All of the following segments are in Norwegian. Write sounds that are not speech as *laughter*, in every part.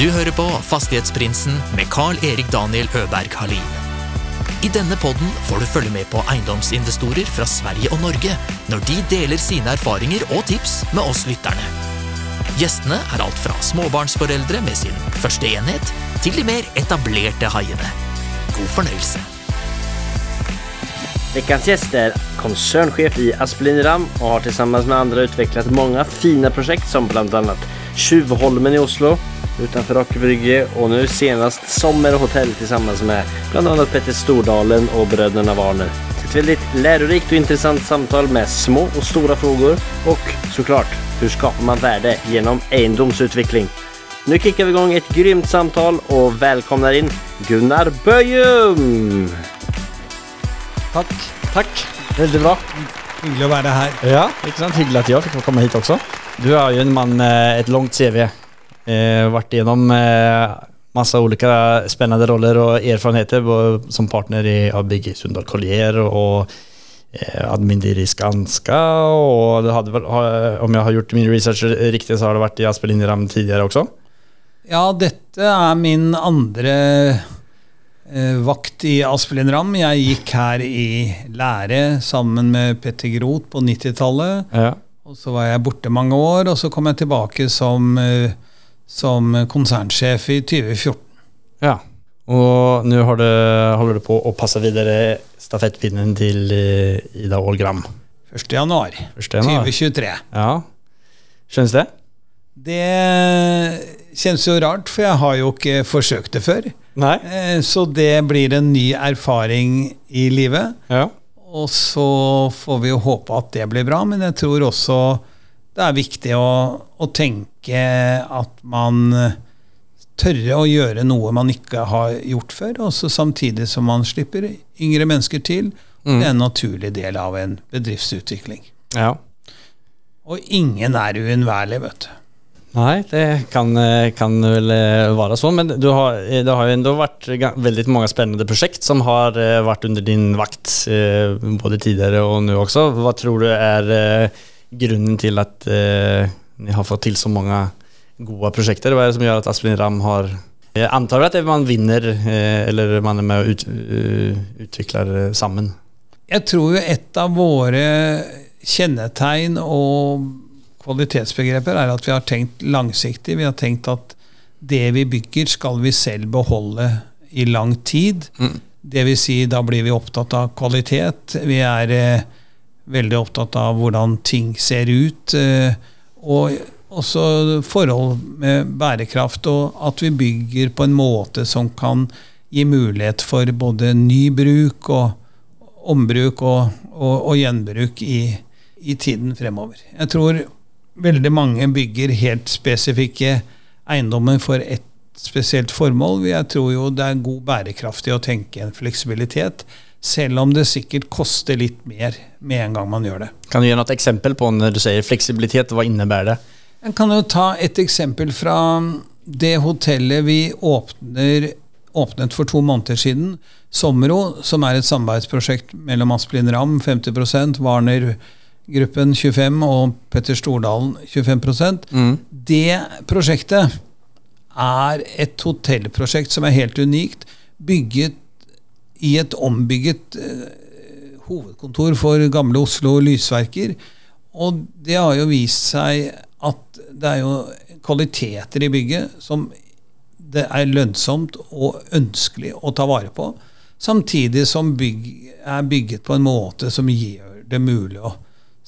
Du hører på Fastighetsprinsen med Carl-Erik Daniel Øberg Halin. I denne podden får du følge med på eiendomsinvestorer fra Sverige og Norge når de deler sine erfaringer og tips med oss lytterne. Gjestene er alt fra småbarnsforeldre med sin første enhet, til de mer etablerte haiene. God fornøyelse. Veckans gjest er konsernsjef i Aspelin Ram och har sammen med andre utviklet mange fine prosjekt, som bl.a. Tjuvholmen i Oslo, utanför Rockebrygge och nu senast Sommerhotell tillsammans med bland annat Petter Stordalen och bröderna Warner. Ett väldigt lärorikt och intressant samtal med små och stora frågor och såklart, hur skapar man värde genom egendomsutveckling? Nu kickar vi igång ett grymt samtal och välkomnar in Gunnar Bøyum! Takk. Takk. Veldig bra. Hyggelig å være her. Ja, ikke sant? Hyggelig at jeg fikk komme hit også. Du er jo en mann med et langt CV. Eh, vært gjennom eh, masse ulike spennende roller og erfarenheter både som partner i ABG Sundal Collier og eh, admin i Skanska. Og vel, om jeg har gjort min research riktig, så har det vært i Aspelin Ram tidligere også. Ja, dette er min andre eh, vakt i Aspelin Ram. Jeg gikk her i lære sammen med Petter Groth på 90-tallet. Ja. Og så var jeg borte mange år, og så kom jeg tilbake som, eh, som konsernsjef i 2014. ja. Og nå holder du på å passe videre stafettpinnen til eh, Ida Ålgram. 1. januar 2023. Ja. Skjønnes det? Det kjennes jo rart, for jeg har jo ikke forsøkt det før. Nei? Eh, Så det blir en ny erfaring i livet. Ja. Og så får vi jo håpe at det blir bra, men jeg tror også det er viktig å, å tenke at man tørre å gjøre noe man ikke har gjort før, også samtidig som man slipper yngre mennesker til. Det er en naturlig del av en bedriftsutvikling. ja. Og ingen er uunnværlig, vet du. Nei, det kan, kan vel eh, være sånn, men du har, eh, det har jo enda vært veldig mange spennende prosjekt som har eh, vært under din vakt, både tidligere og nå også. Hva tror du er grunnen til at eh, ni har fått til så mange gode prosjekter? Hva er det som gjør at Asplin Ram har Jeg antar at man vinner, eh, eller man er med og ut, eh, utvikler eh, sammen. Jeg tror jo et av våre kjennetegn og kvalitetsbegreper er at vi har tenkt langsiktig. Vi har tenkt at det vi bygger, skal vi selv beholde i lang tid. Det vil si, da blir vi opptatt av kvalitet. Vi er eh, veldig opptatt av hvordan ting ser ut. Eh, og også forhold med bærekraft, og at vi bygger på en måte som kan gi mulighet for både ny bruk og ombruk og, og, og gjenbruk i, i tiden fremover. Jeg tror veldig mange bygger helt spesifikke eiendommer for et spesielt formål. Jeg tror jo det er god bærekraftig å tenke en fleksibilitet, selv om det sikkert koster litt mer med en gang man gjør det. Kan du gi noe eksempel på når du sier fleksibilitet, hva innebærer det? Jeg kan jo ta et eksempel fra det hotellet vi åpner, åpnet for to måneder siden. Somro, som er et samarbeidsprosjekt mellom Asplin Ram 50% Warner-gruppen 25 og Petter Stordalen 25% Det prosjektet er et hotellprosjekt som er helt unikt. Bygget i et ombygget eh, hovedkontor for gamle Oslo lysverker. Og det har jo vist seg at det er jo kvaliteter i bygget som det er lønnsomt og ønskelig å ta vare på. Samtidig som bygg er bygget på en måte som gjør det mulig å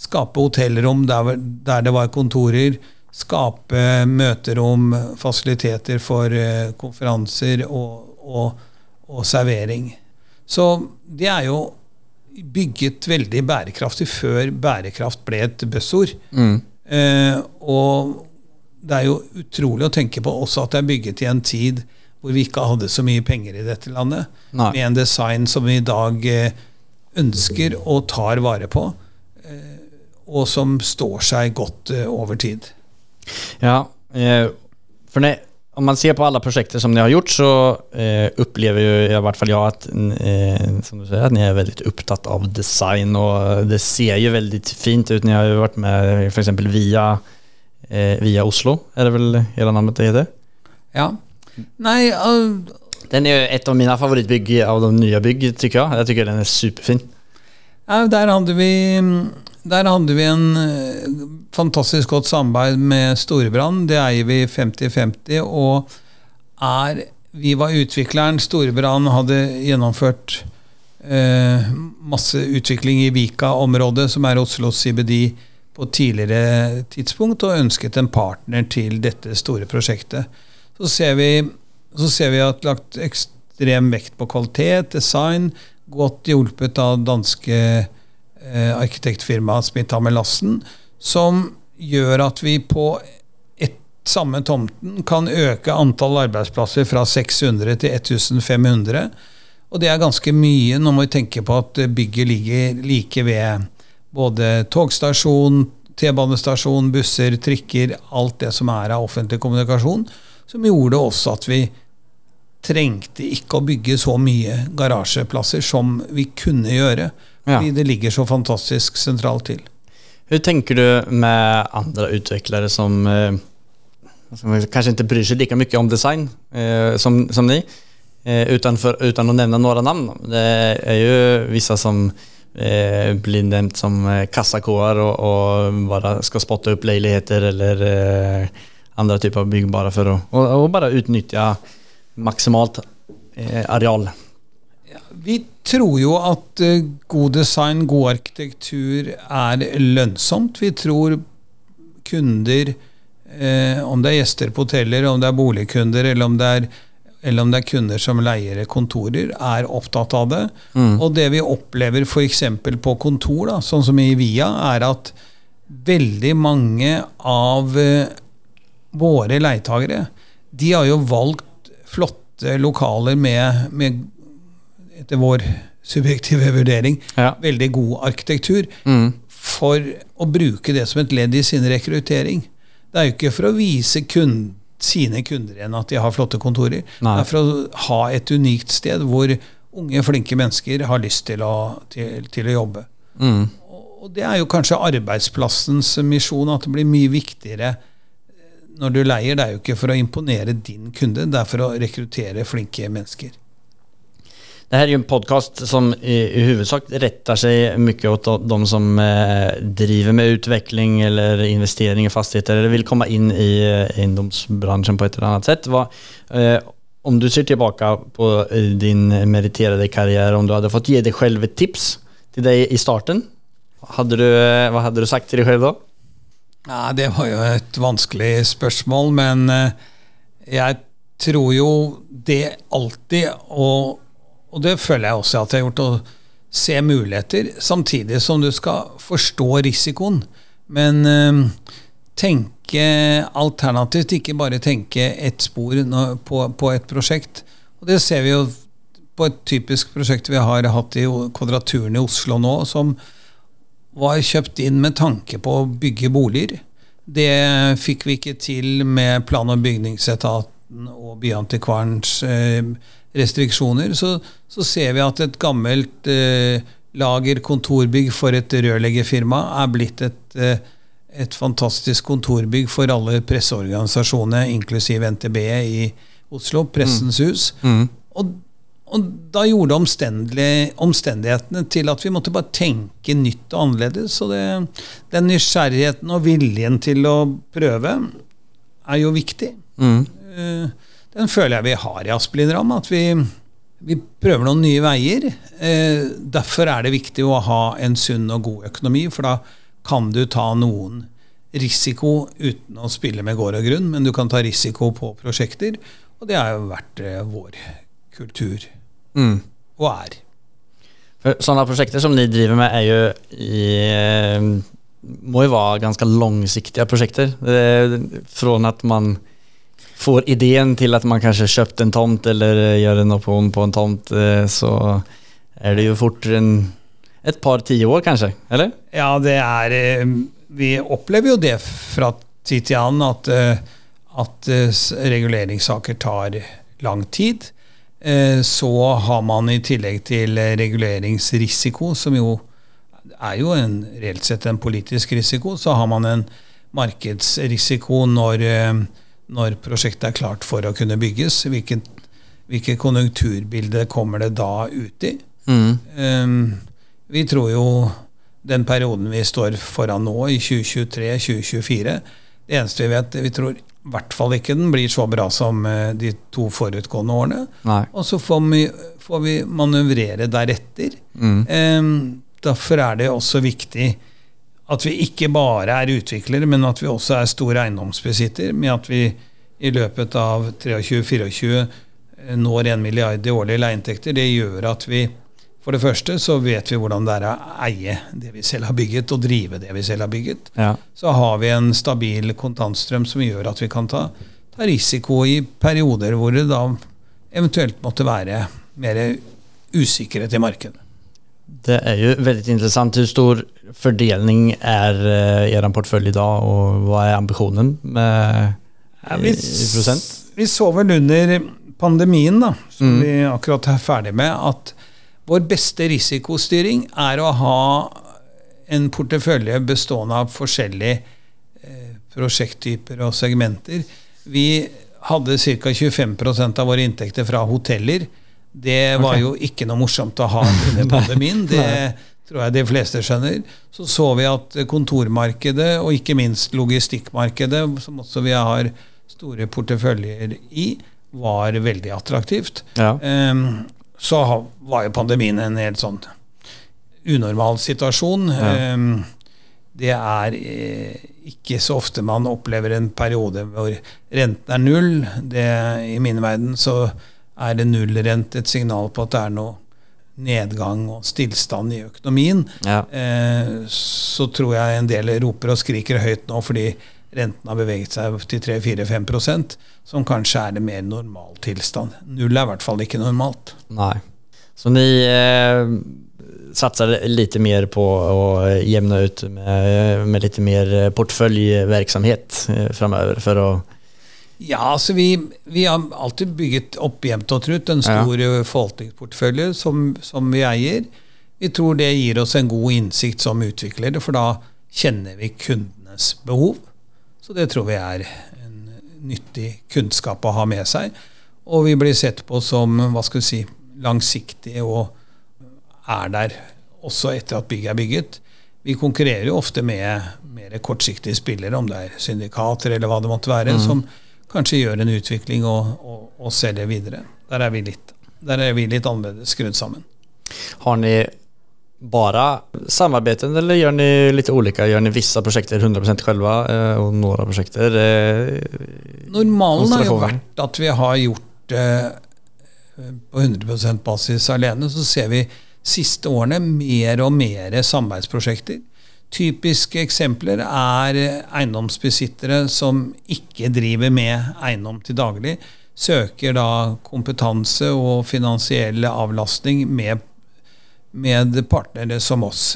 skape hotellrom der, der det var kontorer, skape møterom, fasiliteter for eh, konferanser og, og, og servering. Så det er jo bygget veldig bærekraftig før bærekraft ble et buzzord. Eh, og det er jo utrolig å tenke på også at det er bygget i en tid hvor vi ikke hadde så mye penger i dette landet. Nei. Med en design som vi i dag eh, ønsker og tar vare på. Eh, og som står seg godt eh, over tid. Ja, for när, om man ser på alle prosjekter som ni har gjort så eh, opplever jo i hvert fall jeg at, eh, som du sier, at ni er veldig opptatt av design Og det ser jo veldig fint ut. Ni har jo vært med f.eks. exempel via, eh, via Oslo, er det vel hele navnet det heter? Ja. Nei, uh, Den er jo et av mine favorittbygg av de nye bygg syns jeg. Jeg tycker den er superfin. ja, der hadde vi der hadde vi en eh, fantastisk godt samarbeid med Storebrand. Det eier vi 50-50. Og er Vi var utvikleren. Storebrand hadde gjennomført eh, masse utvikling i Vika-området, som er Oslo CBD, på tidligere tidspunkt, og ønsket en partner til dette store prosjektet. Så ser vi, så ser vi at lagt ekstrem vekt på kvalitet, design, godt hjulpet av danske eh, arkitektfirmaet Smithhammer Lassen, som gjør at vi på ett samme tomten kan øke antall arbeidsplasser fra 600 til 1500. Og det er ganske mye når vi tenker på at bygget ligger like ved både togstasjon, T-banestasjon, busser, trikker, alt det som er av offentlig kommunikasjon, som gjorde også at vi trengte ikke å bygge så mye garasjeplasser som vi kunne gjøre. Ja. Fordi det ligger så fantastisk sentralt til. Hva tenker du med andre utviklere som, eh, som kanskje ikke bryr seg like mye om design eh, som, som ni? Eh, utan, för, utan att nämna några namn. Det er jo vissa som eh, blir nevnt som kassakoer og, og, bare skal spotte opp leiligheter eller eh, andre typer bygg bare for å og, og bare utnyttja maksimalt eh, areal. Vi tror jo at eh, god design, god arkitektur er lønnsomt. Vi tror kunder, eh, om det er gjester på hoteller, om det er boligkunder, eller om det er, eller om det er kunder som leier kontorer, er opptatt av det. Og det vi opplever f.eks. på kontor, da, sånn som i Via, er at veldig mange av eh, våre leietagere, de har jo valgt flotte lokaler med, med etter vår subjektive vurdering, Ja. veldig god arkitektur, for å bruke det som et ledd i sin rekruttering. Det er jo ikke for å vise kund, sine kunder igjen at de har flotte kontorer. Nei. Det er for å ha et unikt sted hvor unge, flinke mennesker har lyst til å, til, til å jobbe. Mm. Og det er jo kanskje arbeidsplassens misjon, at det blir mye viktigere eh, når du leier. Det er jo ikke for å imponere din kunde, det er for å rekruttere flinke mennesker. Det här är ju en podcast som i, i huvudsak rättar sig mycket åt de, som eh, driver med utveckling eller investering i fastigheter eller vill komma in i eh, på ett eller annat sätt. Vad, eh, om du ser tillbaka på eh, din meriterade karriär, om du hade fått ge dig själv ett tips till dig i starten, hade du, eh, vad hade du sagt till dig själv då? Ja, det var jo et vanskelig spørsmål, men eh, jeg tror jo det alltid, og, og det føler jeg også at jeg har gjort, å se muligheter, samtidig som du skal forstå risikoen. Men øh, tenke alternativt, ikke bare tenke ett spor på, på et prosjekt. Og det ser vi jo på et typisk prosjekt vi har hatt i Kvadraturen i Oslo nå, som var kjøpt inn med tanke på å bygge boliger. Det fikk vi ikke til med plan- og bygningsetaten og Byantikvarens eh, restriksjoner. Så, så ser vi at et gammelt eh, lager kontorbygg for et rørleggerfirma er blitt et, eh, et fantastisk kontorbygg for alle presseorganisasjonene, inklusiv NTB i Oslo, Pressens hus. Og, og da gjorde omstendighetene til at vi måtte bare tenke nytt og annerledes. Og det, den nysgjerrigheten og viljen til å prøve er jo viktig. Eh, Den føler jeg vi har i Aspelidram. At vi, vi prøver noen nye veier. Eh, Derfor er det viktig å ha en sunn og god økonomi, for da kan du ta noen risiko uten å spille med gård og grunn, men du kan ta risiko på prosjekter. Og det har jo vært eh, vår kultur. Og er. For sånne prosjekter som ni driver med er jo i, eh, må jo være ganske langsiktige prosjekter. Fra Från att man får ideen til at man kanskje har kjøpt en tomt eller gjør en option på en tomt eh, så er det jo fort en, et par tiår, år kanske, eller? Ja, det er eh, Vi opplever jo det fra tid til annen at, eh, at eh, reguleringssaker tar lang tid. Eh, Så har man i tillegg til eh, reguleringsrisiko, som jo er jo en, reelt sett en politisk risiko, så har man en markedsrisiko når, eh, når prosjektet er klart for å kunne bygges. Hvilket, hvilket konjunkturbilde kommer det da ut i? Mm. Um, vi tror jo den perioden vi står foran nå, i 2023-2024 Det eneste vi vet, vi tror i hvert fall ikke den blir så bra som eh, de to forutgående årene. Nei. Og så får vi, får vi manøvrere deretter. Mm. Um, derfor er det også viktig at vi ikke bare er utviklere, men at vi også er stor eiendomsbesitter, med at vi i løpet av 23-24 når 1 milliard i årlige leieinntekter. Det gjør at vi for det første så vet vi hvordan det er å eie det vi selv har bygget, og drive det vi selv har bygget. Ja. Så har vi en stabil kontantstrøm som gjør at vi kan ta, ta risiko i perioder hvor det da eventuelt måtte være mer usikkerhet i markedet. Det er jo veldig interessant. Hvor stor fordeling er uh, er portefølje i dag, og hva er ambisjonen med Ja, vi, i, i prosent? vi så vel under pandemien, da, som Mm. vi akkurat er ferdig med, at vår beste risikostyring er å ha en portefølje bestående av forskjellige eh, prosjekttyper og segmenter. Vi hadde ca. 25% av våre inntekter fra hoteller. Det var okay. jo ikke noe morsomt å ha under *laughs* pandemien. Det tror jeg de fleste skjønner. Så så vi at kontormarkedet, og ikke minst logistikkmarkedet, som også vi har store porteføljer i, var veldig attraktivt. Ja. Um, så var jo pandemien en helt sånn unormal situasjon. Ja. Um, det er eh, ikke så ofte man opplever en periode hvor renten er null. Det, I min verden så er det nullrent et signal på at det er noe nedgang og stillstand i økonomien. Ja. Eh, så tror jeg en del roper og skriker høyt nå fordi renten har beveget seg til 3-4-5% som kanskje er en mer normal tilstand. Null er i hvert fall ikke normalt. Nei. Så ni eh, satser litt mer på å jevne ut med, med litt mer porteføljevirksomhet eh, framover för att Ja, altså vi, vi har alltid bygget opp jevnt og trutt en stor ja. forvaltningsportefølje som, som vi eier. Vi tror det gir oss en god innsikt som utviklere, for da kjenner vi kundenes behov. Så det tror vi er en nyttig kunnskap å ha med seg. Og vi blir sett på som hva skal vi si, langsiktige og er der også etter at bygget er bygget. Vi konkurrerer jo ofte med mer kortsiktige spillere, om det er syndikater eller hva det måtte være, som kanskje gjør en utvikling og, og, og selger videre. Der er vi litt, der er vi litt annerledes skrudd sammen. Har ni bara samarbeten eller gjør ni litt olika? Gjør ni visse prosjekter 100% själva noen och några projekter? eh, Normalen har jo vært at vi har gjort det på 100% basis alene. Så ser vi siste årene mer og mer samarbeidsprosjekter. Typiske eksempler er eiendomsbesittere som ikke driver med eiendom til daglig. Søker da kompetanse og finansiell avlastning med, med partnere som oss.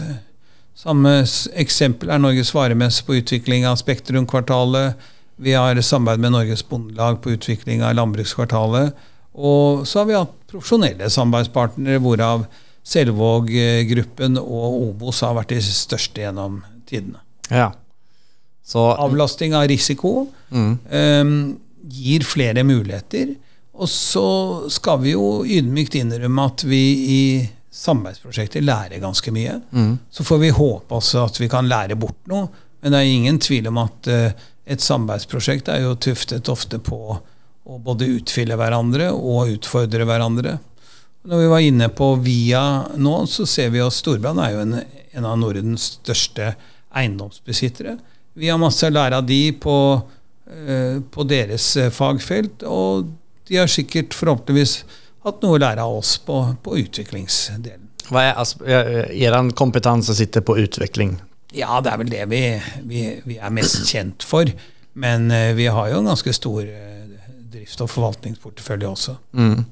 Samme eksempel er Norges varemesse på utvikling av Spektrum-kvartalet. Vi har samarbeid med Norges Bondelag på utvikling av Landbrukskvartalet. Og så har vi hatt profesjonelle samarbeidspartnere, hvorav Selvåg-gruppen og Obos har vært de største gjennom tidene. Ja. Så, Avlasting av risiko mm, um, gir flere muligheter. Og så skal vi jo ydmykt innrømme at vi i samarbeidsprosjekter lærer ganske mye. mm, Så får vi håpe også at vi kan lære bort noe. Men det er ingen tvil om at eh, et samarbeidsprosjekt er jo tuftet ofte på å både utfylle hverandre og utfordre hverandre. Når vi var inne på Via nå, så ser vi at Storbritannia er jo en, en av Nordens største eiendomsbesittere. Vi har masse å lære av de på, eh, på deres eh, fagfelt, og de har sikkert forhåpentligvis hatt noe å lære av oss på, på utviklingsdelen. Hva er altså, Deres kompetanse sitter på utvikling? Ja, det er vel det vi, vi, vi er mest kjent for. Men eh, vi har jo en ganske stor eh, drift- og forvaltningsportefølje også. Mm.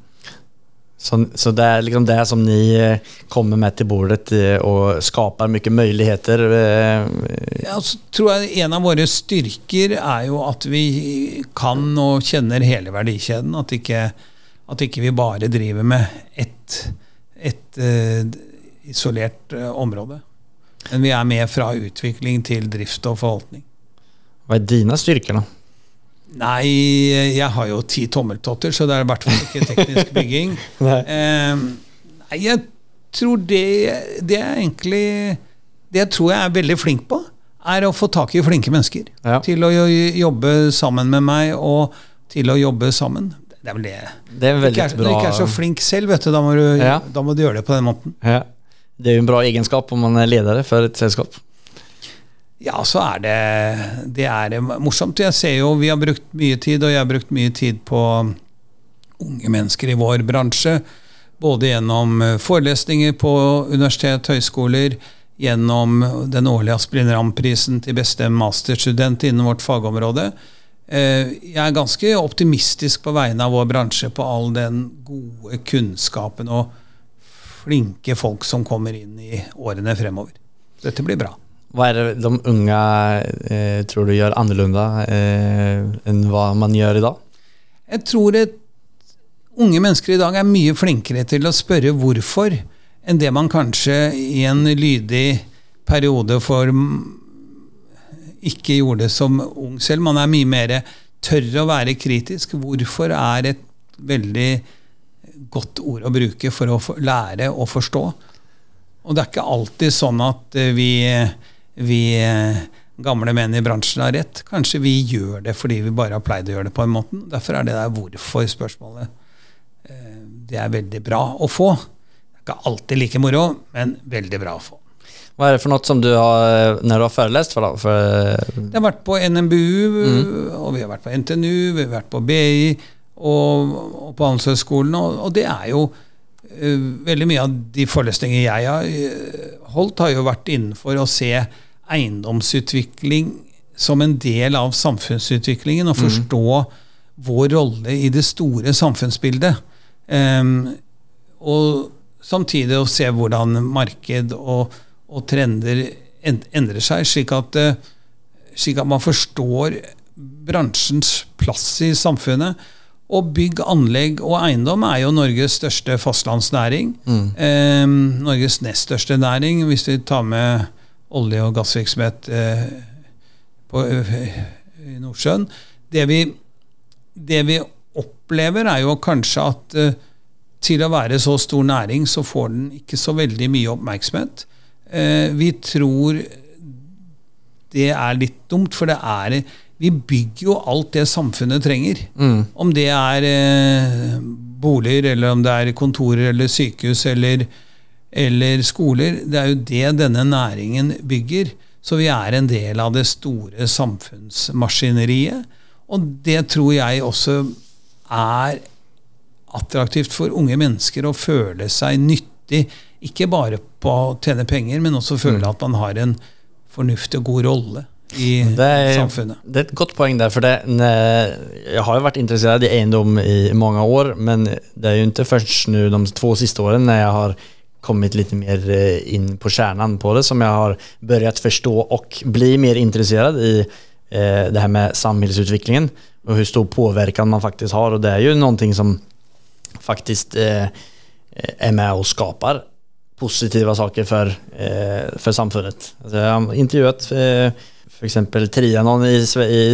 Så, så det är liksom det som ni eh, kommer med till bordet Og och skapar mycket möjligheter. eh, Ja, så tror jeg En av våre styrker er jo at vi kan og kjenner hele verdikjeden. At ikke, at ikke vi bare driver med ett, ett uh, isolert uh, område. Men vi er med fra utvikling til drift og forvaltning. Hva er dine styrker, då? Nei, jeg har jo ti tommeltotter, så det er i hvert fall ikke teknisk *laughs* bygging. Nei. Eh, jeg tror det, det er egentlig Det jeg tror jeg er veldig flink på, er å få tak i flinke mennesker. Ja. Til å jobbe sammen med meg, og til å jobbe sammen. Det er vel det. Det er veldig Når du ikke er, så flink selv, vet du, da må du, Ja. da må du gjøre det på den måten. Ja. Det er jo en bra egenskap om man er leder for et sällskap. Ja, så er det Det er morsomt. Jeg ser jo Vi har brukt mye tid, og jeg har brukt mye tid på unge mennesker i vår bransje. Både gjennom eh, forelesninger på universitet, høyskoler, gjennom den årlige Asprin Ramm-prisen til beste masterstudent innen vårt fagområde. Eh, Jeg er ganske optimistisk på vegne av vår bransje på all den gode kunnskapen og flinke folk som kommer inn i årene fremover. Dette blir bra. Vad er det de unge eh, tror du gjør annorlunda eh, enn hva man i dag? Jeg tror at unge mennesker i dag er mye flinkere til å spørre hvorfor enn det man kanskje i en lydig periode for ikke gjorde som ung selv. Man er mye mer tørre å være kritisk. Hvorfor er et veldig godt ord å bruke for å lære og forstå. Og det er ikke alltid sånn at eh, vi, vi eh, gamle menn i bransjen har rett. Kanskje vi gjør det fordi vi bare har pleid å gjøre det på en måte. Derfor er det der hvorfor-spørsmålet eh, Det er veldig bra å få. Det er ikke alltid like moro, men veldig bra å få. Hva er det for noe som du har, når du har forelest? For, for Det har vært på NMBU, og vi har vært på NTNU, vi har vært på BI og, og på Handelshøyskolen, og, og det er jo uh, Veldig mye av de forelesninger jeg har eh, holdt, har jo vært innenfor å se eiendomsutvikling som en del av samfunnsutviklingen, og forstå vår rolle i det store samfunnsbildet. Um, og samtidig å se hvordan marked og, og trender endrer seg, slik at, eh, slik at man forstår bransjens plass i samfunnet. Og bygg, anlegg og eiendom er jo Norges største fastlandsnæring. Eh, Norges nest største næring, hvis vi tar med olje- og gassvirksomhet eh, på, eh, i Nordsjøen. Det vi, det vi opplever, er jo kanskje at eh, til å være så stor næring, så får den ikke så veldig mye oppmerksomhet. Eh, vi tror det er litt dumt, for det er Vi bygger jo alt det samfunnet trenger. Om det er eh, boliger, eller om det er kontorer eller sykehus eller, eller skoler. Det er jo det denne næringen bygger. Så vi er en del av det store samfunnsmaskineriet. Og det tror jeg også er attraktivt for unge mennesker å føle seg nyttig. Ikke bare på å tjene penger, men også føle at man har en fornuftig og god rolle i Det er, samfunnet. det er et godt poeng der. for det, Jeg har jo vært interessert i eiendom i mange år, men det er jo ikke først nå de to siste årene jeg har kommit lite mer inn in på kärnan på det som jag har börjat förstå och bli mer intresserad i eh, det här med samhällsutvecklingen och hur stor påverkan man faktiskt har och det är ju någonting som faktiskt eh, är med och skapar positiva saker för, eh, för samfundet. Alltså jag har intervjuat eh, för exempel Trianon i,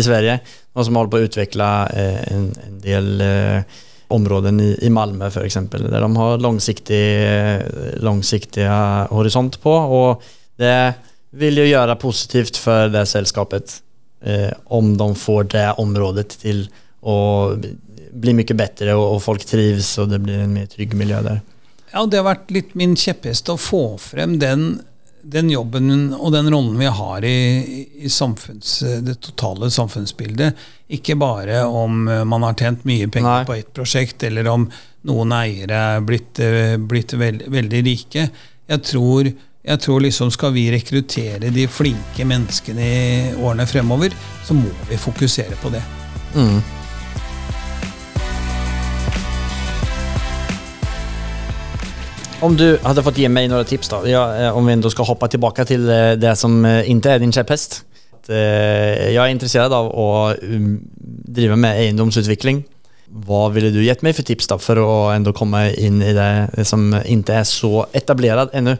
Sverige, de som håller på att utveckla eh, en, del eh, områden i, i Malmö f.eks., der de har langsiktig, eh, horisont på Og det vil jo gjøre positivt for det selskapet eh, om de får det området til å bli mye bedre, og, og, folk trivs og det blir en mer trygg miljø der. Ja, det har vært litt min kjepphest å få frem den, den jobben og den rollen vi har i, i samfunns, det totale samfunnsbildet. Ikke bare om eh, man har tjent mye penger Nei. på ett prosjekt, eller om noen eiere er blitt, eh, blitt veld, veldig rike. Jeg tror, jeg tror liksom skal vi rekruttere de flinke menneskene i årene fremover, så må vi fokusere på det. Mm. Om du hadde fått gi meg noen tips da, jag, eh, om vi skal hoppe tilbake til eh, det som ikke er din kjepphest Jeg er interessert av å drive med eiendomsutvikling. Hva ville du gitt meg for tips da, for å enda komme inn i det som ikke er så etablert ennå?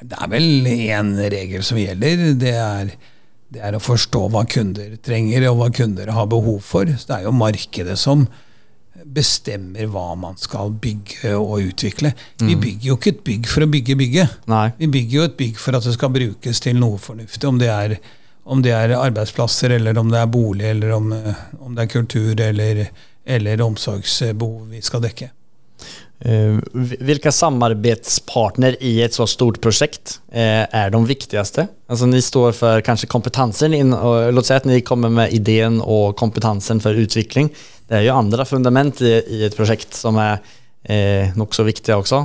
Det er vel én regel som gjelder. Det er det er å forstå hva kunder trenger, og hva kunder har behov for. Så det er jo markedet som bestemmer hva man skal bygge og utvikle. Vi bygger jo ikke et bygg for å bygge bygget. Nei. Vi bygger jo et bygg for at det skal brukes til noe fornuftig. Om det er, om det er arbeidsplasser, eller om det er bolig, eller om, eh, om det er kultur eller, eller omsorgsbehov vi skal dekke. Eh, samarbeidspartner i et så stort prosjekt er de viktigste? Altså, ni står for kompetansen, kompetensen, in, oss si at ni kommer med ideen og kompetansen for utvikling. Det er jo andre fundament i, i et prosjekt som er eh, nokså så også.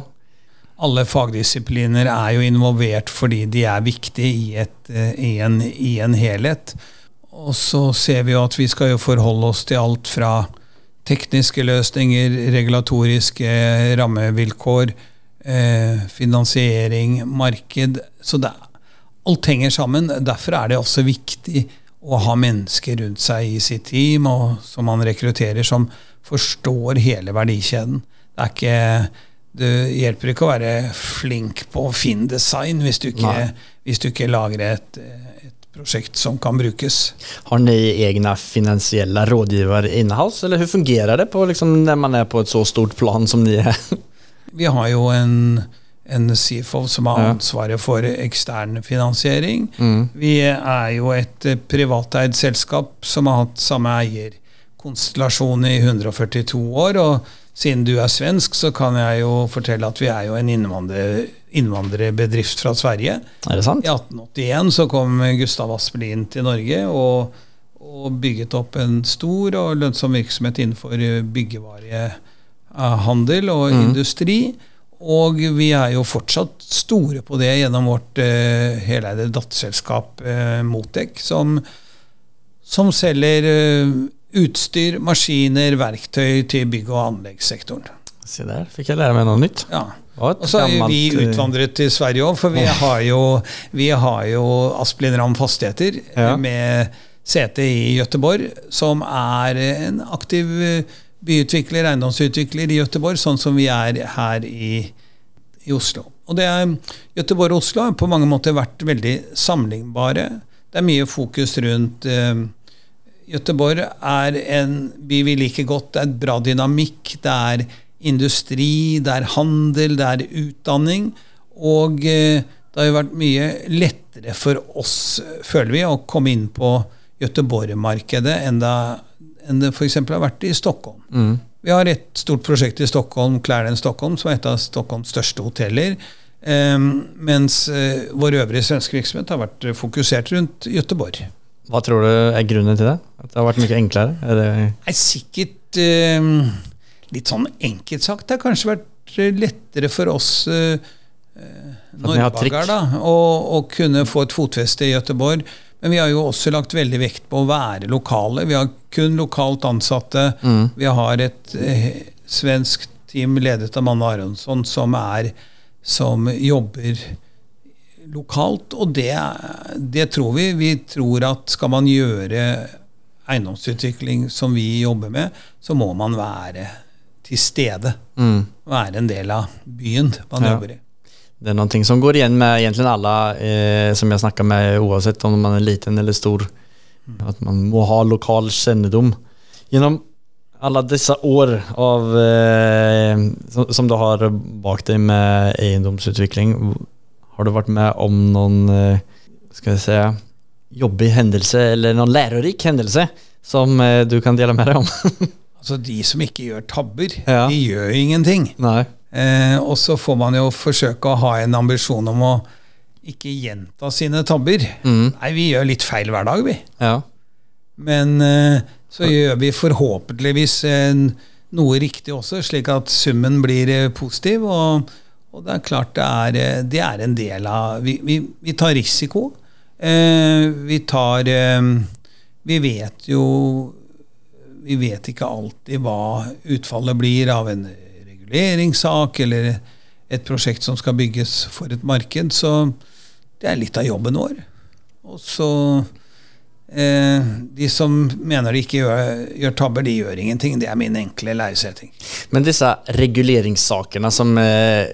Alle fagdisipliner er jo involvert fordi de er viktige i, et, eh, i, en, i en helhet. Og så ser vi jo at vi skal jo forholde oss til alt fra tekniske løsninger, regulatoriske rammevilkår, eh, finansiering, marked. Så det, alt henger sammen. Derfor er det også viktig å ha mennesker rundt seg i sitt team og som man rekrutterer, som forstår hele verdikjeden. Det er ikke det hjelper ikke å være flink på Finn-design hvis, du ikke- hvis du ikke lager et, prosjekt som kan brukes. Har ni egne finansielle rådgivere inhouse eller hvordan fungerer det på liksom, når man er på et så stort plan som ni er? *laughs* Vi har jo en, en CFO som har ansvaret for ekstern finansiering. Mm. Vi er jo et eh, privateid selskap som har hatt samme eierkonstellasjon i 142 år. og siden du er svensk, så kan jeg jo fortelle at vi er jo en innvandrer, innvandrerbedrift fra Sverige. Er det sant? I 1881 så kom Gustav Aspelin til Norge og, og bygget opp en stor og lønnsom virksomhet innenfor byggevarehandel og mm. industri. Og vi er jo fortsatt store på det gjennom vårt uh, heleide datterselskap uh, Motec, som, som selger uh, utstyr, maskiner, verktøy til bygg- og anleggssektoren. Se der, fikk jeg lære meg noe nytt. Ja. Og så har vi eh, utvandret til Sverige òg, for vi har jo, vi har jo Asplin Ram Fastigheter Ja. med sete i Gøteborg, som er en aktiv eh, byutvikler, eiendomsutvikler i Gøteborg, sånn som vi er her i, i Oslo. Og det er, Gøteborg og Oslo har på mange måter vært veldig sammenlignbare. Det er mye fokus rundt eh, Gøteborg er en by vi liker godt. Det er et bra dynamikk. Det er industri, det er handel, det er utdanning. Og eh, det har jo vært mye lettere for oss, føler vi, å komme inn på Gøteborg-markedet enn det, enn det f.eks. har vært i Stockholm. Mm. Vi har et stort prosjekt i Stockholm, Clarence Stockholm, som er et av Stockholms største hoteller. Eh, mens eh, vår øvrige svenske virksomhet har vært fokusert rundt Gøteborg. Hva tror du er grunnen til det? At det har vært mye enklere? Er det... Nei, sikkert eh, litt sånn enkelt sagt. Det har kanskje vært eh, lettere for oss eh, eh, norrbager da, å, å kunne få et fotfeste i Gøteborg. Men vi har jo også lagt veldig vekt på å være lokale. Vi har kun lokalt ansatte. Mm. Vi har et eh, svensk team ledet av Manne Aronsson som, er, som jobber lokalt, og det, det tror vi. Vi tror at skal man gjøre eiendomsutvikling som vi jobber med, så må man være til stede. Mm. Være en del av byen man Ja. jobber i. Det är någonting som går igjen med egentlig alle eh, som jeg snakker med oavsett om man er liten eller stor. at man må ha lokal kjennedom. Gjennom alle disse år av, eh, som, som du har bak deg med eiendomsutvikling, har du vært med om noen eh, skal jeg si, jobbig hendelse eller noen lærerik hendelse som eh, du kan dele med deg om? *laughs* Altså De som ikke gjør tabber, Ja. de gjør ingenting. Eh, og så får man jo forsøke å ha en ambisjon om å ikke gjenta sine tabber. Mm. Nei, vi gjør litt feil hver dag, vi. Ja. Men eh, så gjør vi forhåpentligvis eh, noe riktig også, slik at summen blir eh, positiv. Og, og det er klart det er, eh, det er en del av Vi, vi, vi tar risiko. Eh, vi tar Vi vet jo Vi vet ikke alltid hva utfallet blir av en reguleringssak eller et prosjekt som skal bygges for et marked. Så det er litt av jobben vår. Og så Eh, de som mener de ikke gjør, gjør tabber, de gjør ingenting. Det er min enkle læresetting. Men disse reguleringssakene som, eh,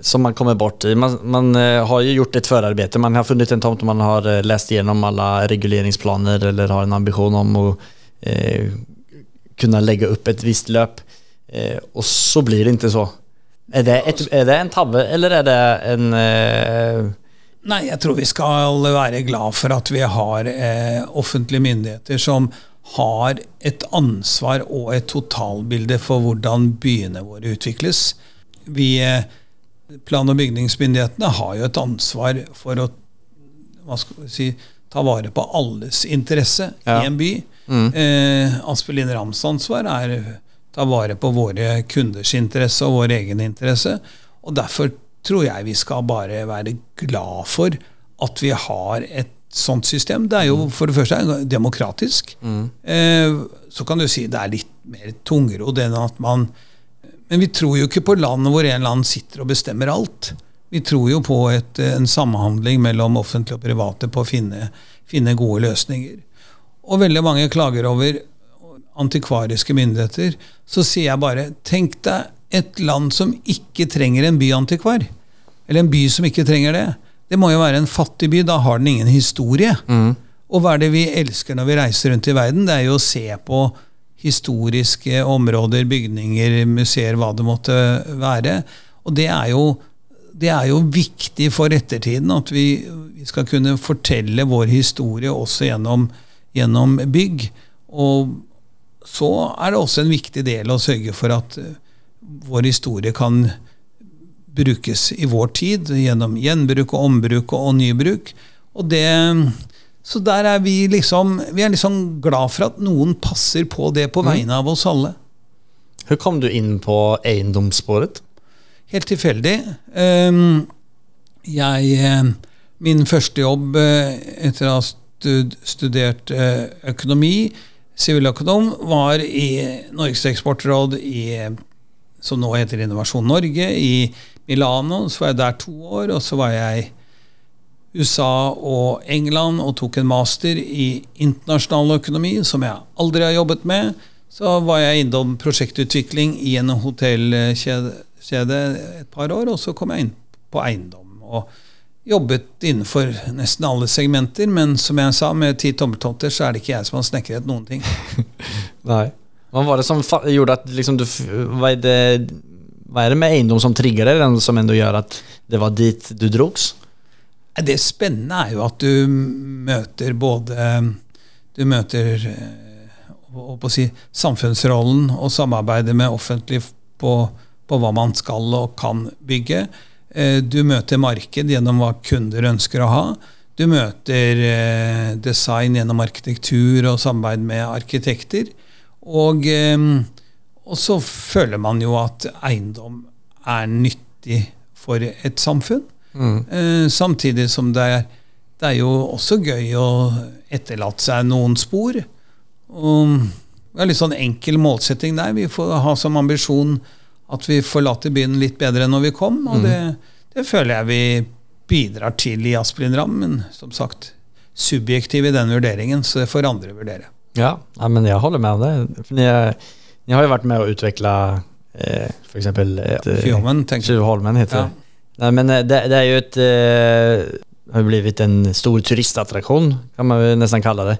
som man kommer bort i. Man, man eh, har jo gjort et forarbeid. Man har funnet en tomt man har lest gjennom alle reguleringsplaner eller har en ambition om att eh, kunna lägga upp ett visst löp. Eh, och så blir det inte så. Er det, et, er det en tabbe eller er det en eh, Nei, jeg tror vi skal være glad for at vi har eh, offentlige myndigheter som har et ansvar og et totalbilde for hvordan byene våre utvikles. Vi, eh, Plan- og bygningsmyndighetene har jo et ansvar for å hva skal vi si, ta vare på alles interesse Ja. i en by. Eh, Aspelin Rams ansvar er ta vare på våre kunders interesse og vår egen interesse. Og derfor tror jeg vi skal bare være glad for at vi har et sånt system. Det er jo for det første demokratisk. Eh, så kan du si det er litt mer tungrodd enn at man Men vi tror jo ikke på landet hvor en land sitter og bestemmer alt. Vi tror jo på et, en samhandling mellom offentlige og private på å finne, finne gode løsninger. Og veldig mange klager over antikvariske myndigheter. Så sier jeg bare tenk deg et land som ikke trenger en byantikvar. Eller en by som ikke trenger det. Det må jo være en fattig by. Da har den ingen historie. Og hva er det vi elsker når vi reiser rundt i verden? Det er jo å se på historiske områder, bygninger, museer, hva det måtte være. Og det er jo, det er jo viktig for ettertiden at vi, vi skal kunne fortelle vår historie også gjennom, gjennom bygg. Og så er det også en viktig del å sørge for at eh, vår historie kan brukes i vår tid gjennom gjenbruk og ombruk og, nybruk. Og det, så der er vi liksom Vi er liksom glad for at noen passer på det på vegne av oss alle. Hvordan kom du inn på eiendomsspåret? Helt tilfeldig. Ehm, jeg eh, Min første jobb eh, etter å ha stud, studert eh, økonomi, siviløkonom, var i Norges eksportråd i som nå heter Innovasjon Norge, i Milano. Så var jeg der to år, og så var jeg i USA og England og tok en master i internasjonal økonomi, som jeg aldri har jobbet med. Så var jeg innom prosjektutvikling i en hotellkjede kjede et par år, og så kom jeg inn på eiendom. og Jobbet innenfor nesten alle segmenter, men som jeg sa, med ti tommeltotter så er det ikke jeg som har snekret noen ting. *laughs* Nei. Hva var det som gjorde at liksom du, hva er, det, hva er, det med eiendom som trigger deg, som ändå gjør at det var dit du drogs? Det spennende er jo at du møter både Du møter eh, å si, samfunnsrollen og samarbeidet med offentlig på, på hva man skal og kan bygge. Eh, Du møter marked gjennom hva kunder ønsker å ha. Du møter eh, design gjennom arkitektur og samarbeid med arkitekter. Og, eh, og så føler man jo at eiendom er nyttig for et samfunn. Mm. samtidig som det er, det er jo også gøy å etterlate seg noen spor. Og vi har litt sånn enkel målsetting der. Vi får ha som ambisjon at vi forlater byen litt bedre enn når vi kom. Og det, det føler jeg vi bidrar til i Asplin Ram, men som sagt subjektiv i den vurderingen, så det får andre vurdere. Ja, men jeg holder med om det. For ni, ni har jo vært med å utvikle eh, f.eks. Tjuvholmen. Tjuvholmen heter Ja. det. Nei, men eh, det, det er jo et eh, har blivit en stor turistattraksjon, kan man jo nesten kalle det.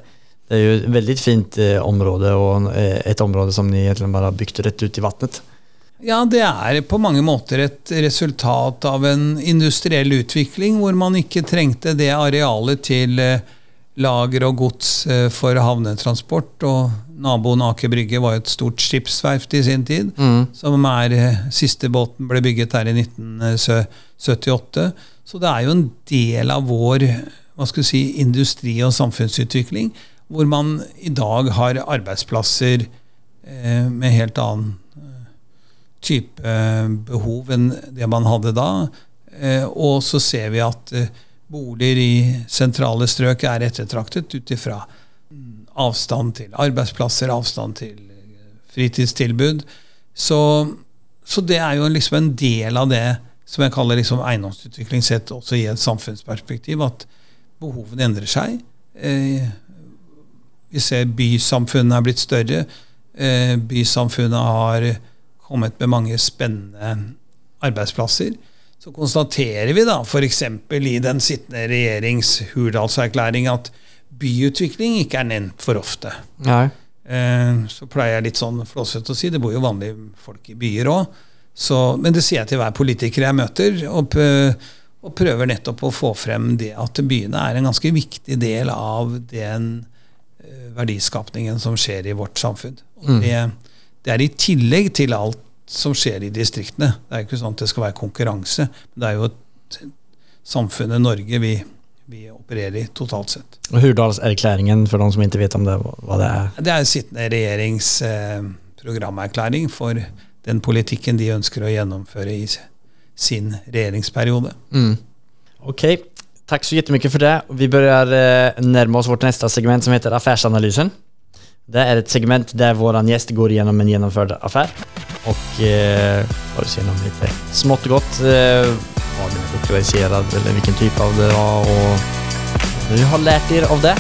Det er jo et veldig fint eh, område og eh, et område som ni bare har bygd rett ut i vattnet. Ja, det er på mange måter et resultat av en industriell utvikling hvor man ikke trengte det arealet til eh, lager og gods eh, for havnetransport. Og naboen Aker Brygge var et stort skipsverft i sin tid. Som er eh, Siste båten ble bygget her i 1978. Så det er jo en del av vår hva skal vi si, industri- og samfunnsutvikling, hvor man i dag har arbeidsplasser eh, med helt annen type eh, behov enn det man hadde da. Eh, Og så ser vi at eh, boliger i sentrale strøk er ettertraktet ut ifra mm, avstand til arbeidsplasser, avstand til fritidstilbud. Så, så det er jo liksom en del av det som jeg kaller liksom eiendomsutvikling sett også i et samfunnsperspektiv, at behovene endrer seg. Vi ser bysamfunnet er blitt større. Bysamfunnet har kommet med mange spennende arbeidsplasser. så konstaterer vi da f.eks. i den sittende regjerings Hurdalserklæring at byutvikling ikke er nevnt for ofte. Nei. Eh, så pleier jeg litt sånn flåsete å si, det bor jo vanlige folk i byer òg. Men det sier jeg til hver politiker jeg møter, og, og, prøver nettopp å få frem det at byene er en ganske viktig del av den uh, verdiskapningen som skjer i vårt samfunn. Og Det, det, er i tillegg til alt som skjer i distriktene. Det er ikke sånn at det skal være konkurranse, men det er jo et samfunnet Norge vi vi opererer i totalt sett. Og Hurdalserklæringen, for de som ikke vet om det, hva det er? Det er sittende regjerings eh, programerklæring for den politikken de ønsker å gjennomføre i sin regjeringsperiode. Mm. Ok, takk så jättemycket for det. Vi börjar eh, nærme oss vårt neste segment som heter Affärsanalysen. Det er et segment der vår gjest går gjennom en gjennomført affære. og eh, får se gjennom litt smått og godt. Eh, var den lokaliserad eller hvilken type av det var og du har lært dere av det?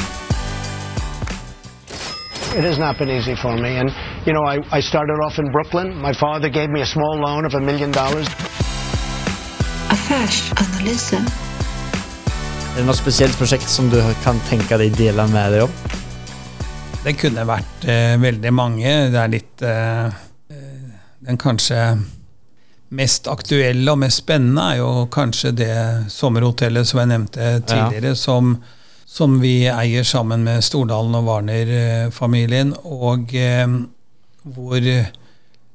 It has not been easy for me. And, you know, I, I started off in Brooklyn. My father gave me a small loan of a million dollars. Affärsanalyse. Er det noe spesielt prosjekt som du kan tenke deg dele med deg om? Det kunne vært eh, veldig mange. Det er litt eh, eh Den kanskje mest aktuelle og mest spennende er jo kanskje det sommerhotellet som jeg nevnte tidligere, ja. som, som, vi eier sammen med Stordalen og Warner-familien. Og eh, hvor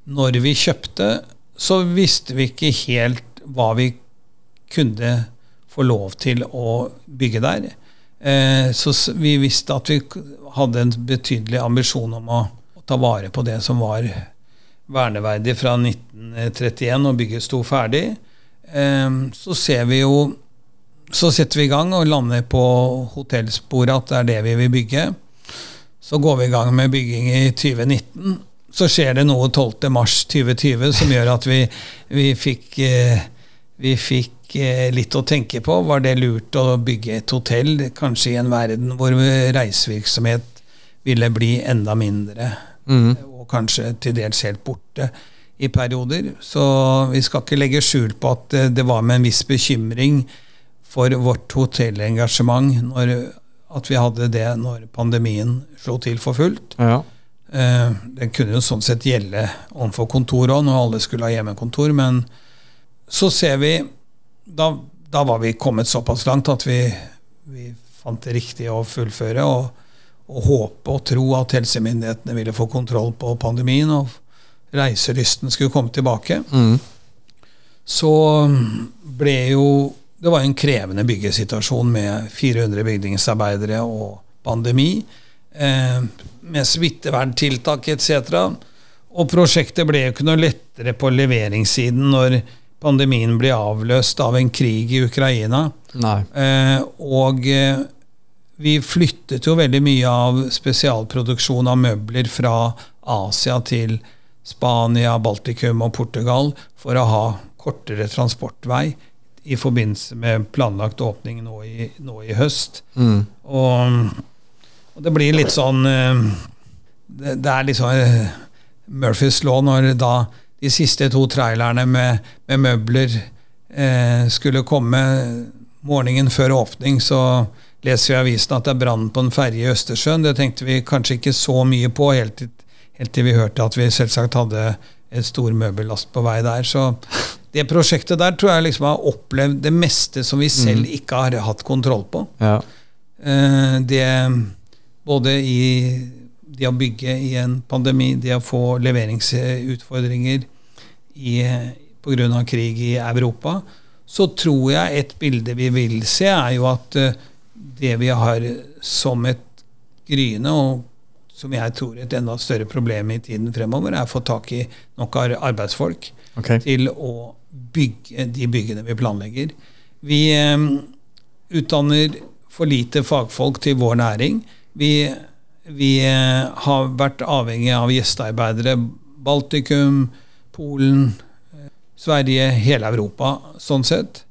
når vi kjøpte, så visste vi ikke helt hva vi kunne få lov til å bygge der. Eh, så vi visste at vi hadde en betydelig ambisjon om å, ta vare på det som var verneverdig fra 1931 og bygget sto ferdig, ehm, så ser vi jo Så setter vi i gang og lander på hotellsporet at det er det vi vil bygge. Så går vi i gang med bygging i 2019. Så skjer det noe 12.3.2020 som gjør at vi, vi fikk, eh, vi fikk litt å tenke på. Var det lurt å bygge et hotell, kanskje i en verden hvor reisevirksomhet ville bli enda mindre? Mm kanskje til dels helt borte i perioder. Så vi skal ikke legge skjul på at det var med en viss bekymring for vårt hotellengasjement når, at vi hadde det når pandemien slo til for fullt. Ja. Det kunne jo sånn sett gjelde overfor kontoret òg, når alle skulle ha hjemmekontor. Men så ser vi Da, da var vi kommet såpass langt at vi, vi fant det riktig å fullføre. og og håpe og tro at helsemyndighetene ville få kontroll på pandemien, og reiselysten skulle komme tilbake. Mm. Så ble jo Det var en krevende byggesituasjon med 400 bygningsarbeidere og pandemi, eh, med smitteverntiltak etc. Og prosjektet ble jo ikke noe lettere på leveringssiden når pandemien bli avløst av en krig i Ukraina. Eh, og eh, vi flyttet jo veldig mye av spesialproduksjon av møbler fra Asia til Spania, Baltikum og Portugal for å ha kortere transportvei i forbindelse med planlagt åpning nå i, nå i høst. Mm. Og, og, det blir litt sånn eh, Det, det er litt sånn Murphys law når da de siste to trailerne med, med møbler eh, skulle komme morgenen før åpning, så leser vi i avisen at det er brann på en ferje i Østersjøen. Det tenkte vi kanskje ikke så mye på, helt til, helt til vi hørte at vi selvsagt hadde en stor møbellast på vei der. Så det prosjektet der tror jeg liksom har opplevd det meste som vi selv mm. ikke har hatt kontroll på. Ja. Eh, det både i det å bygge i en pandemi, det å få leveringsutfordringer pga. krig i Europa, så tror jeg et bilde vi vil se, er jo at uh, det vi har som et gryende, og som jeg tror et enda større problem i tiden fremover, er å få tak i nok arbeidsfolk okay. til å bygge de byggene vi planlegger. Vi eh, utdanner for lite fagfolk til vår næring. Vi, vi eh, har vært avhengig av gjestearbeidere. Baltikum, Polen, Sverige, hele Europa, sånn sett.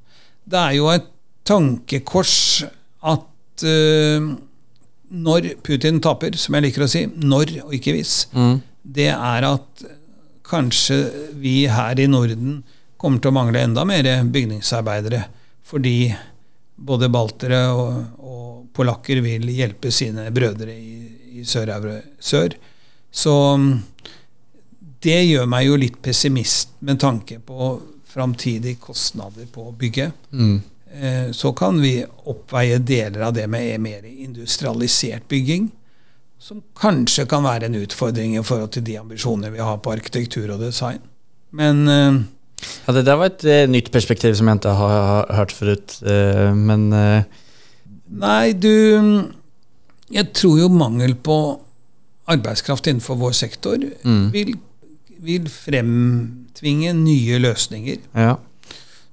Det er jo et tankekors at uh, når Putin taper, som jeg liker å si, når og ikke hvis, mm. det er at kanskje vi her i Norden kommer til å mangle enda mer bygningsarbeidere. Fordi både baltere og, og polakker vil hjelpe sine brødre i, i sør, sør. Så mm, det gjør meg jo litt pessimist med tanke på framtidige kostnader på bygget. Mm. Eh, så kan vi oppveie deler av det med mer industrialisert bygging. Som kanskje kan være en utfordring i forhold til de ambisjonene vi har på arkitektur og design. Men eh, Ja, det der var et eh, nytt perspektiv som jeg ikke har, har hørt forut. Eh, men eh, Nei, du Jeg tror jo mangel på arbeidskraft innenfor vår sektor Mm. vil, vil fremtvinge nye løsninger. ja.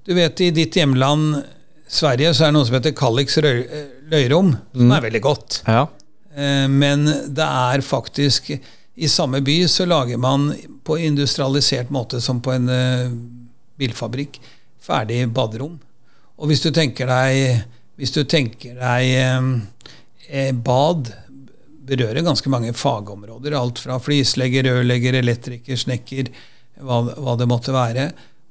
Du vet, i ditt hjemland Sverige så er det noe som heter Kalix røy- eh, løyrom, som Mm. er veldig godt. ja. Eh, Men det er faktisk I samme by så lager man på industrialisert måte som på en eh, bilfabrikk ferdig baderom. Og hvis du tenker deg Hvis du tenker deg eh, bad berører ganske mange fagområder. Alt fra flislegger, rørlegger, elektriker, snekker, hva, hva det måtte være.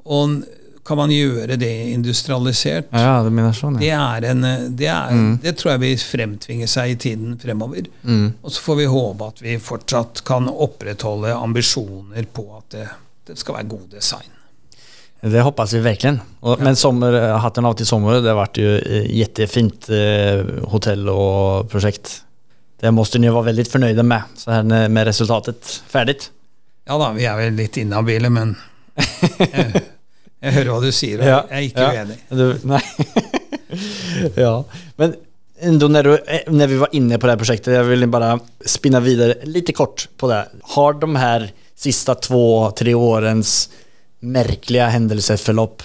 Og kan man gjøre det industrialisert? ja, Det mener sånn, Det, ja. er en, det, er, Mm. det tror jeg vil fremtvinge seg i tiden fremover. Mm. Og så får vi håpe at vi fortsatt kan opprettholde ambisjoner på at det, det skal være god design. Det hoppas vi verkligen. Och, Men sommar, hatten av till sommar, det vært ju eh, jättefint eh, hotell och projekt. Det måste ni vara väldigt förnöjda med, så här med resultatet färdigt. Ja da, vi er vel litt inhabile, men *laughs* jeg, jeg hører hva du sier, og Ja, jeg er ikke ja. uenig. Du, nei. *laughs* ja, men ändå när, du, eh, när vi var inne på det här projektet, jag vill bara spinna vidare lite kort på det. Har de här sista två, tre årens märkliga händelseförlopp,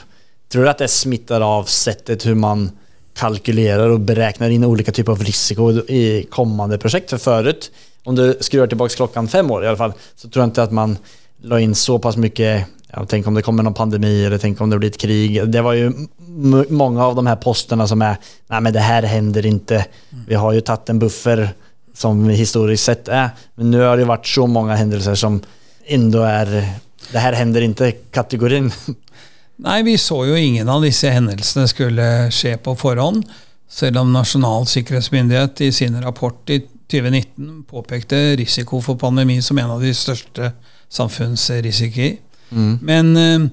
tror du att det smittar av sättet hur man kalkylerar och beräknar in olika typer av risiko i kommande projekt? För förut, om du skruvar tillbaka klockan fem år i alla fall, så tror jag inte att man la in så pass mycket Ja, tänk om det kommer någon pandemi eller tänk om det blir ett krig. Det var ju mange av de här posterna som är, nej men det här händer inte. Vi har ju tagit en buffer som historiskt sett är. Men nu har det varit så många händelser som ändå är, det här händer inte-kategorin. Nei, vi så jo ingen av disse hendelsene skulle skje på forhånd, selv om Nasjonal sikkerhetsmyndighet i sin rapport i 2019 påpekte risiko for pandemi som en av de største samfunnsrisikoer. Men eh,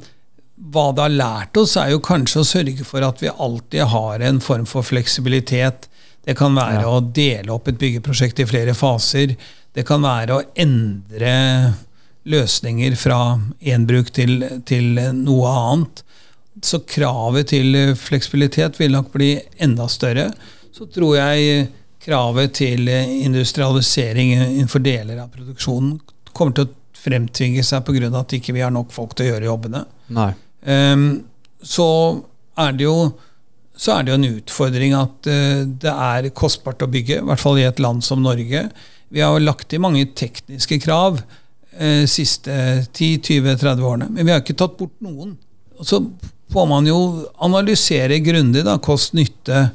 hva det har lært oss, er jo kanskje å sørge for at vi alltid har en form for fleksibilitet. Det kan være Ja. å dele opp et byggeprosjekt i flere faser. Det kan være å endre løsninger fra én bruk til, til noe annet. Så kravet til fleksibilitet vil nok bli enda større. Så tror jeg kravet til industrialisering innenfor deler av produksjonen kommer til å fremtvinge seg pga. at ikke vi har nok folk til å gjøre jobbene. Nej. Ehm, så er det jo så er det jo en utfordring at uh, det er kostbart å bygge, i hvert fall i et land som Norge. Vi har jo lagt i mange tekniske krav eh, siste 10-20-30 årene, men vi har ikke tatt bort noen. Og så får man jo analysere grundig da, kost-nytte,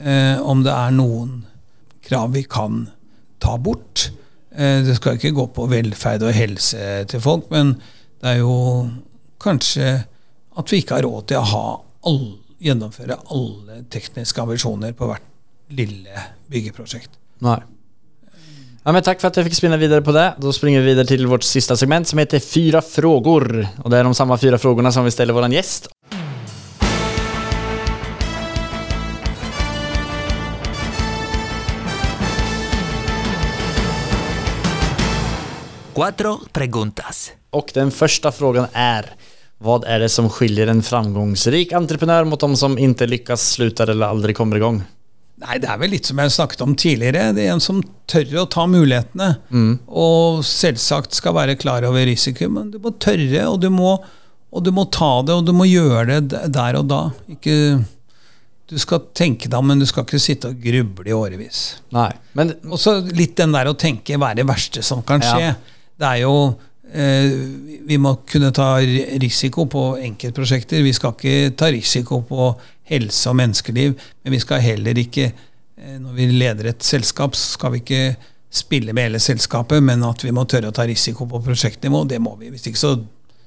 eh, om det er noen krav vi kan ta bort. Eh, det skal ikke gå på velferd og helse til folk, men det er jo kanskje at vi ikke har råd til å ha all, gjennomføre alle tekniske ambisjoner på hvert lille byggeprosjekt. Nej. Ja, men tack för att jag fick spinna vidare på det. Då springer vi vidare till vårt sista segment som heter Fyra frågor. Och det är de samma fyra frågorna som vi ställer våran gäst. Cuatro preguntas. Och den första frågan är Vad är det som skiljer en framgångsrik entreprenör mot de som inte lyckas, slutar eller aldrig kommer igång? Nei, det er vel litt som jeg snakket om tidligere. Det er en som tør å ta mulighetene. Og selvsagt skal være klar over risiko, men du må tørre, og du må, og du må ta det, og du må gjøre det der og da. Ikke, du skal tenke deg om, men du skal ikke sitte og gruble i årevis. Nei. men Og så litt den der å tenke hva er det verste som kan skje. Ja. Det er jo Vi må kunne ta risiko på enkeltprosjekter. Vi skal ikke ta risiko på helse og menneskeliv. Men vi skal heller ikke, eh, når vi leder et selskap, skal vi ikke spille med hele selskapet, men at vi må tørre å ta risiko på prosjektnivå, det må vi. Hvis ikke så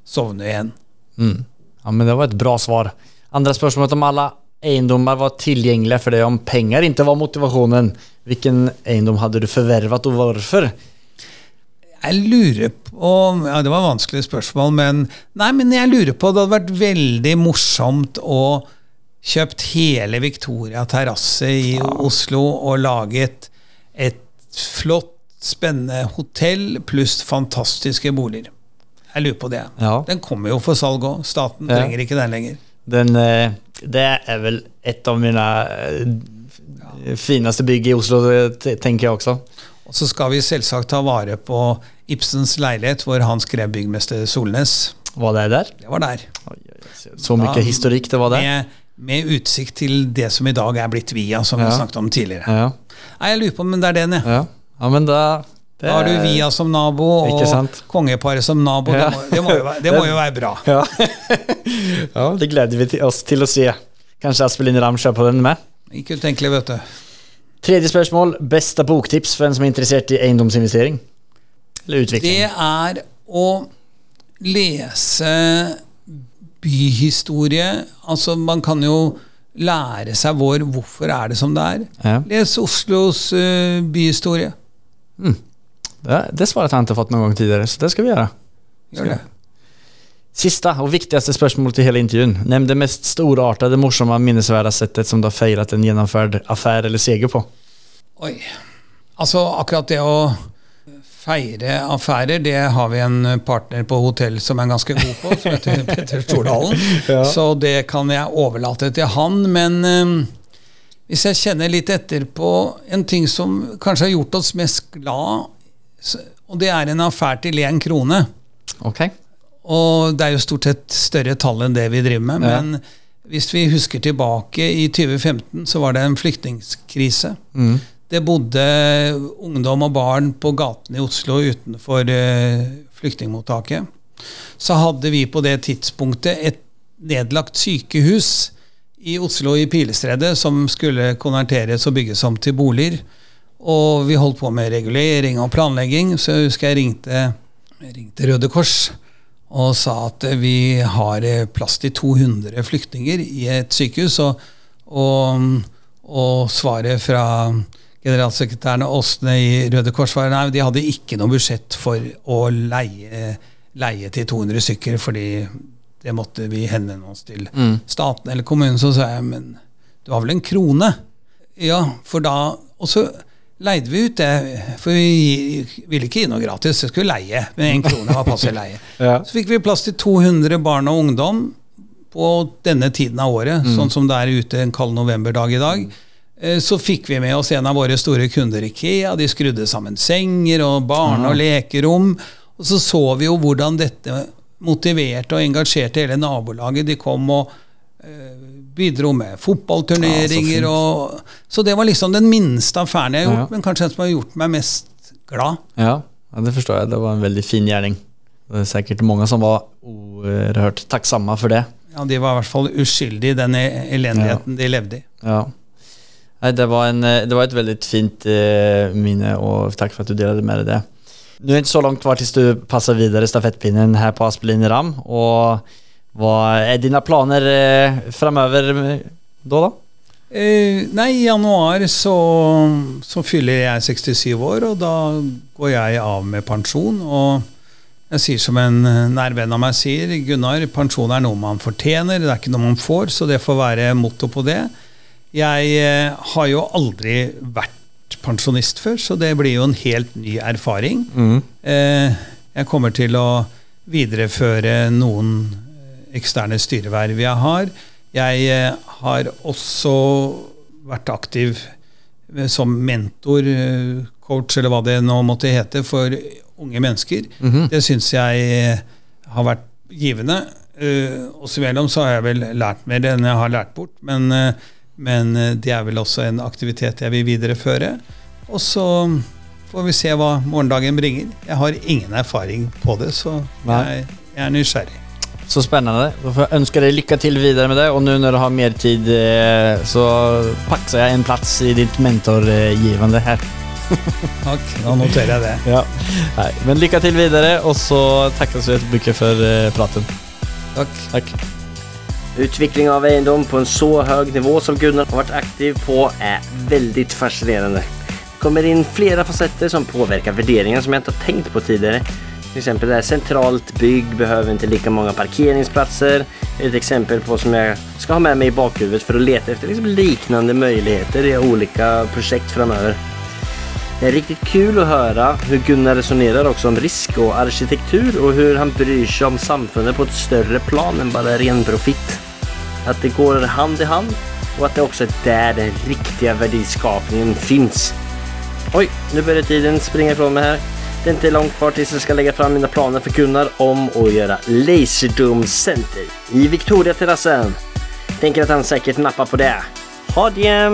sovner vi igjen. Mm. Ja, men det var et bra svar. Andre spørsmål om alle eiendommer var tilgjengelige for deg om penger ikke var motivasjonen. Hvilken eiendom hadde du forvervet, og hvorfor? Jeg lurer på Ja, det var et vanskelig spørsmål, men Nei, men jeg lurer på Det hadde vært veldig morsomt å kjøpt hele Victoria terrasse i Oslo og laget et flott, spennende hotell pluss fantastiske boliger. Jeg lurer på det. Ja. Den kommer jo for salg òg. Staten Ja. trenger ikke den lenger. Den, eh, det er vel et av mine eh, fineste bygg i Oslo, tenker jeg også. Og så skal vi selvsagt ta vare på Ibsens leilighet, hvor han skrev 'Byggmester Solnes'. Var det der? Det var der. Oi, oi. Så mye da, historikk det var der. Med, med utsikt til det som i dag er blitt Via, som vi Ja. snakket om tidligere. Ja. Nei, Jeg lurer på om det er den, jeg. Ja. ja, men da det Da har du Via som nabo og kongeparet som nabo. Ja. Det, må, det, må jo være, det må jo være bra. *laughs* Ja. ja, det gleder vi oss til å se. Kanskje Aspelin Ramsjø på den med. Ikke utenkelig, vet du. Tredje spørsmål. Beste boktips for en som er interessert i eiendomsinvestering? Eller utvikling? Det er å lese byhistorie. Altså, man kan jo lære seg vår hvorfor er det som det er. Ja. Les Oslos uh, byhistorie. Det, det svaret har jeg ikke fått noen gang tidligere, så det skal vi gjøre. Gjør det. Sista og viktigste spørsmål til hele intervjuen. Nevn det mest storartede, morsomme, settet som du har feiret en gjennomført affære eller seger på. Oi. Altså, akkurat det å feire affærer, det har vi en partner på hotell som er ganske god på, som heter *laughs* Petter Stordalen. Så det kan jeg overlate til han. Men eh, hvis jeg kjenner litt etter på en ting som kanskje har gjort oss mest glad, og det er en affær til én krone. Ok? Og det er jo stort sett større tall enn det vi driver med. Ja. Men hvis vi husker tilbake, i 2015 så var det en flyktningkrise. Mm. Det bodde ungdom og barn på gatene i Oslo utenfor eh, flyktningmottaket. Så hadde vi på det tidspunktet et nedlagt sykehus i Oslo i Pilestredet som skulle konverteres og bygges om til boliger. Og vi holdt på med regulering og planlegging, så jeg husker jeg ringte, jeg ringte Røde Kors og sa at vi har eh, plass til 200 flyktninger i et sykehus. Og, og, og svaret fra generalsekretæren Åsne i Røde Kors var nei, de hadde ikke noe budsjett for å leie, leie til 200 stykker, fordi det måtte vi henvende oss til staten eller kommunen. Så sa jeg men du har vel en krone? Ja, for da Og så leide vi ut det, for vi ville ikke gi noe gratis. Vi skulle leie, men én krone var passe leie. *laughs* Ja. Så fikk vi plass til 200 barn og ungdom på denne tiden av året, sånn som det er ute en kald novemberdag i dag. Eh, Så fikk vi med oss en av våre store kunder, Ikea. De skrudde sammen senger og barne- og lekerom. Og så så vi jo hvordan dette motiverte og engasjerte hele nabolaget. De kom og eh, bidro med fotballturneringer. Ja, og, så det var liksom den minste affæren jeg har gjort, Ja. men kanskje den som har gjort meg mest glad. Ja, det forstår jeg. Det var en veldig fin gjerning. Det er sikkert mange som var overhørt takksomme for det. Ja, De var i hvert fall uskyldige i den e- elendigheten de levde i. Ja. Nei, det, var en, eh, det var et veldig fint eh, minne, og takk for at du delte med deg det. Nå er det ikke så langt kvar til du passer videre stafettpinnen her på Aspelin Ram. Och vad er dine planer eh, da, da? då? Eh, nei, i januar så, så fyller jeg 67 år, og da går jeg av med pensjon. Og jeg sier som en nær venn av meg sier, Gunnar, pensjon er noe man fortjener, det er ikke noe man får, så det får være motto på det. Jeg eh, har jo aldri vært pensjonist før, så det blir jo en helt ny erfaring. Eh, jeg kommer til å videreføre noen eksterne styreverv jeg har. Jeg eh, har også vært aktiv eh, som mentor, eh, coach eller hva det nå måtte hete, for unge mennesker. Det syns jeg har vært givende. Uh, oss imellom så har jeg vel lært mer enn jeg har lært bort, men, uh, men det er vel også en aktivitet jeg vil videreføre. Og så får vi se hva morgendagen bringer. Jeg har ingen erfaring på det, så jeg, jeg er nysgjerrig. Så spennende. Da får jeg ønske deg lykke til videre med det Og nå når du har mer tid eh, så paxar jeg en plass i ditt mentorgivende her. *laughs* Takk, da noterer jeg det. Ja. Nei, men lykke til videre, og så takkes vi jättemycket for eh, praten. Takk. takk. Utvikling av eiendom på en så høy nivå som Gunnar har vært aktiv på er veldig fascinerende. Det kommer inn flere facetter som påvirker värderingar som jeg ikke har tenkt på tidigare. Till exempel det här centralt bygg behöver inte lika många parkeringsplatser. et eksempel på som jag ska ha med mig i bakhuvudet för att leta efter liksom liknande möjligheter i olika projekt framöver. Det är riktigt kul att höra hur Gunnar resonerar också om risk och arkitektur och hur han bryr sig om samfundet på ett större plan än bara ren profit. Att det går hand i hand och att det också är där den riktiga värdeskapningen finns. Oj, nu börjar tiden springa ifrån mig här. Det är inte långt kvar tills jag ska lägga fram mina planer för Gunnar om att göra Laserdome Center i Victoria-terrassen. Tänker att han säkert nappar på det. Ha det!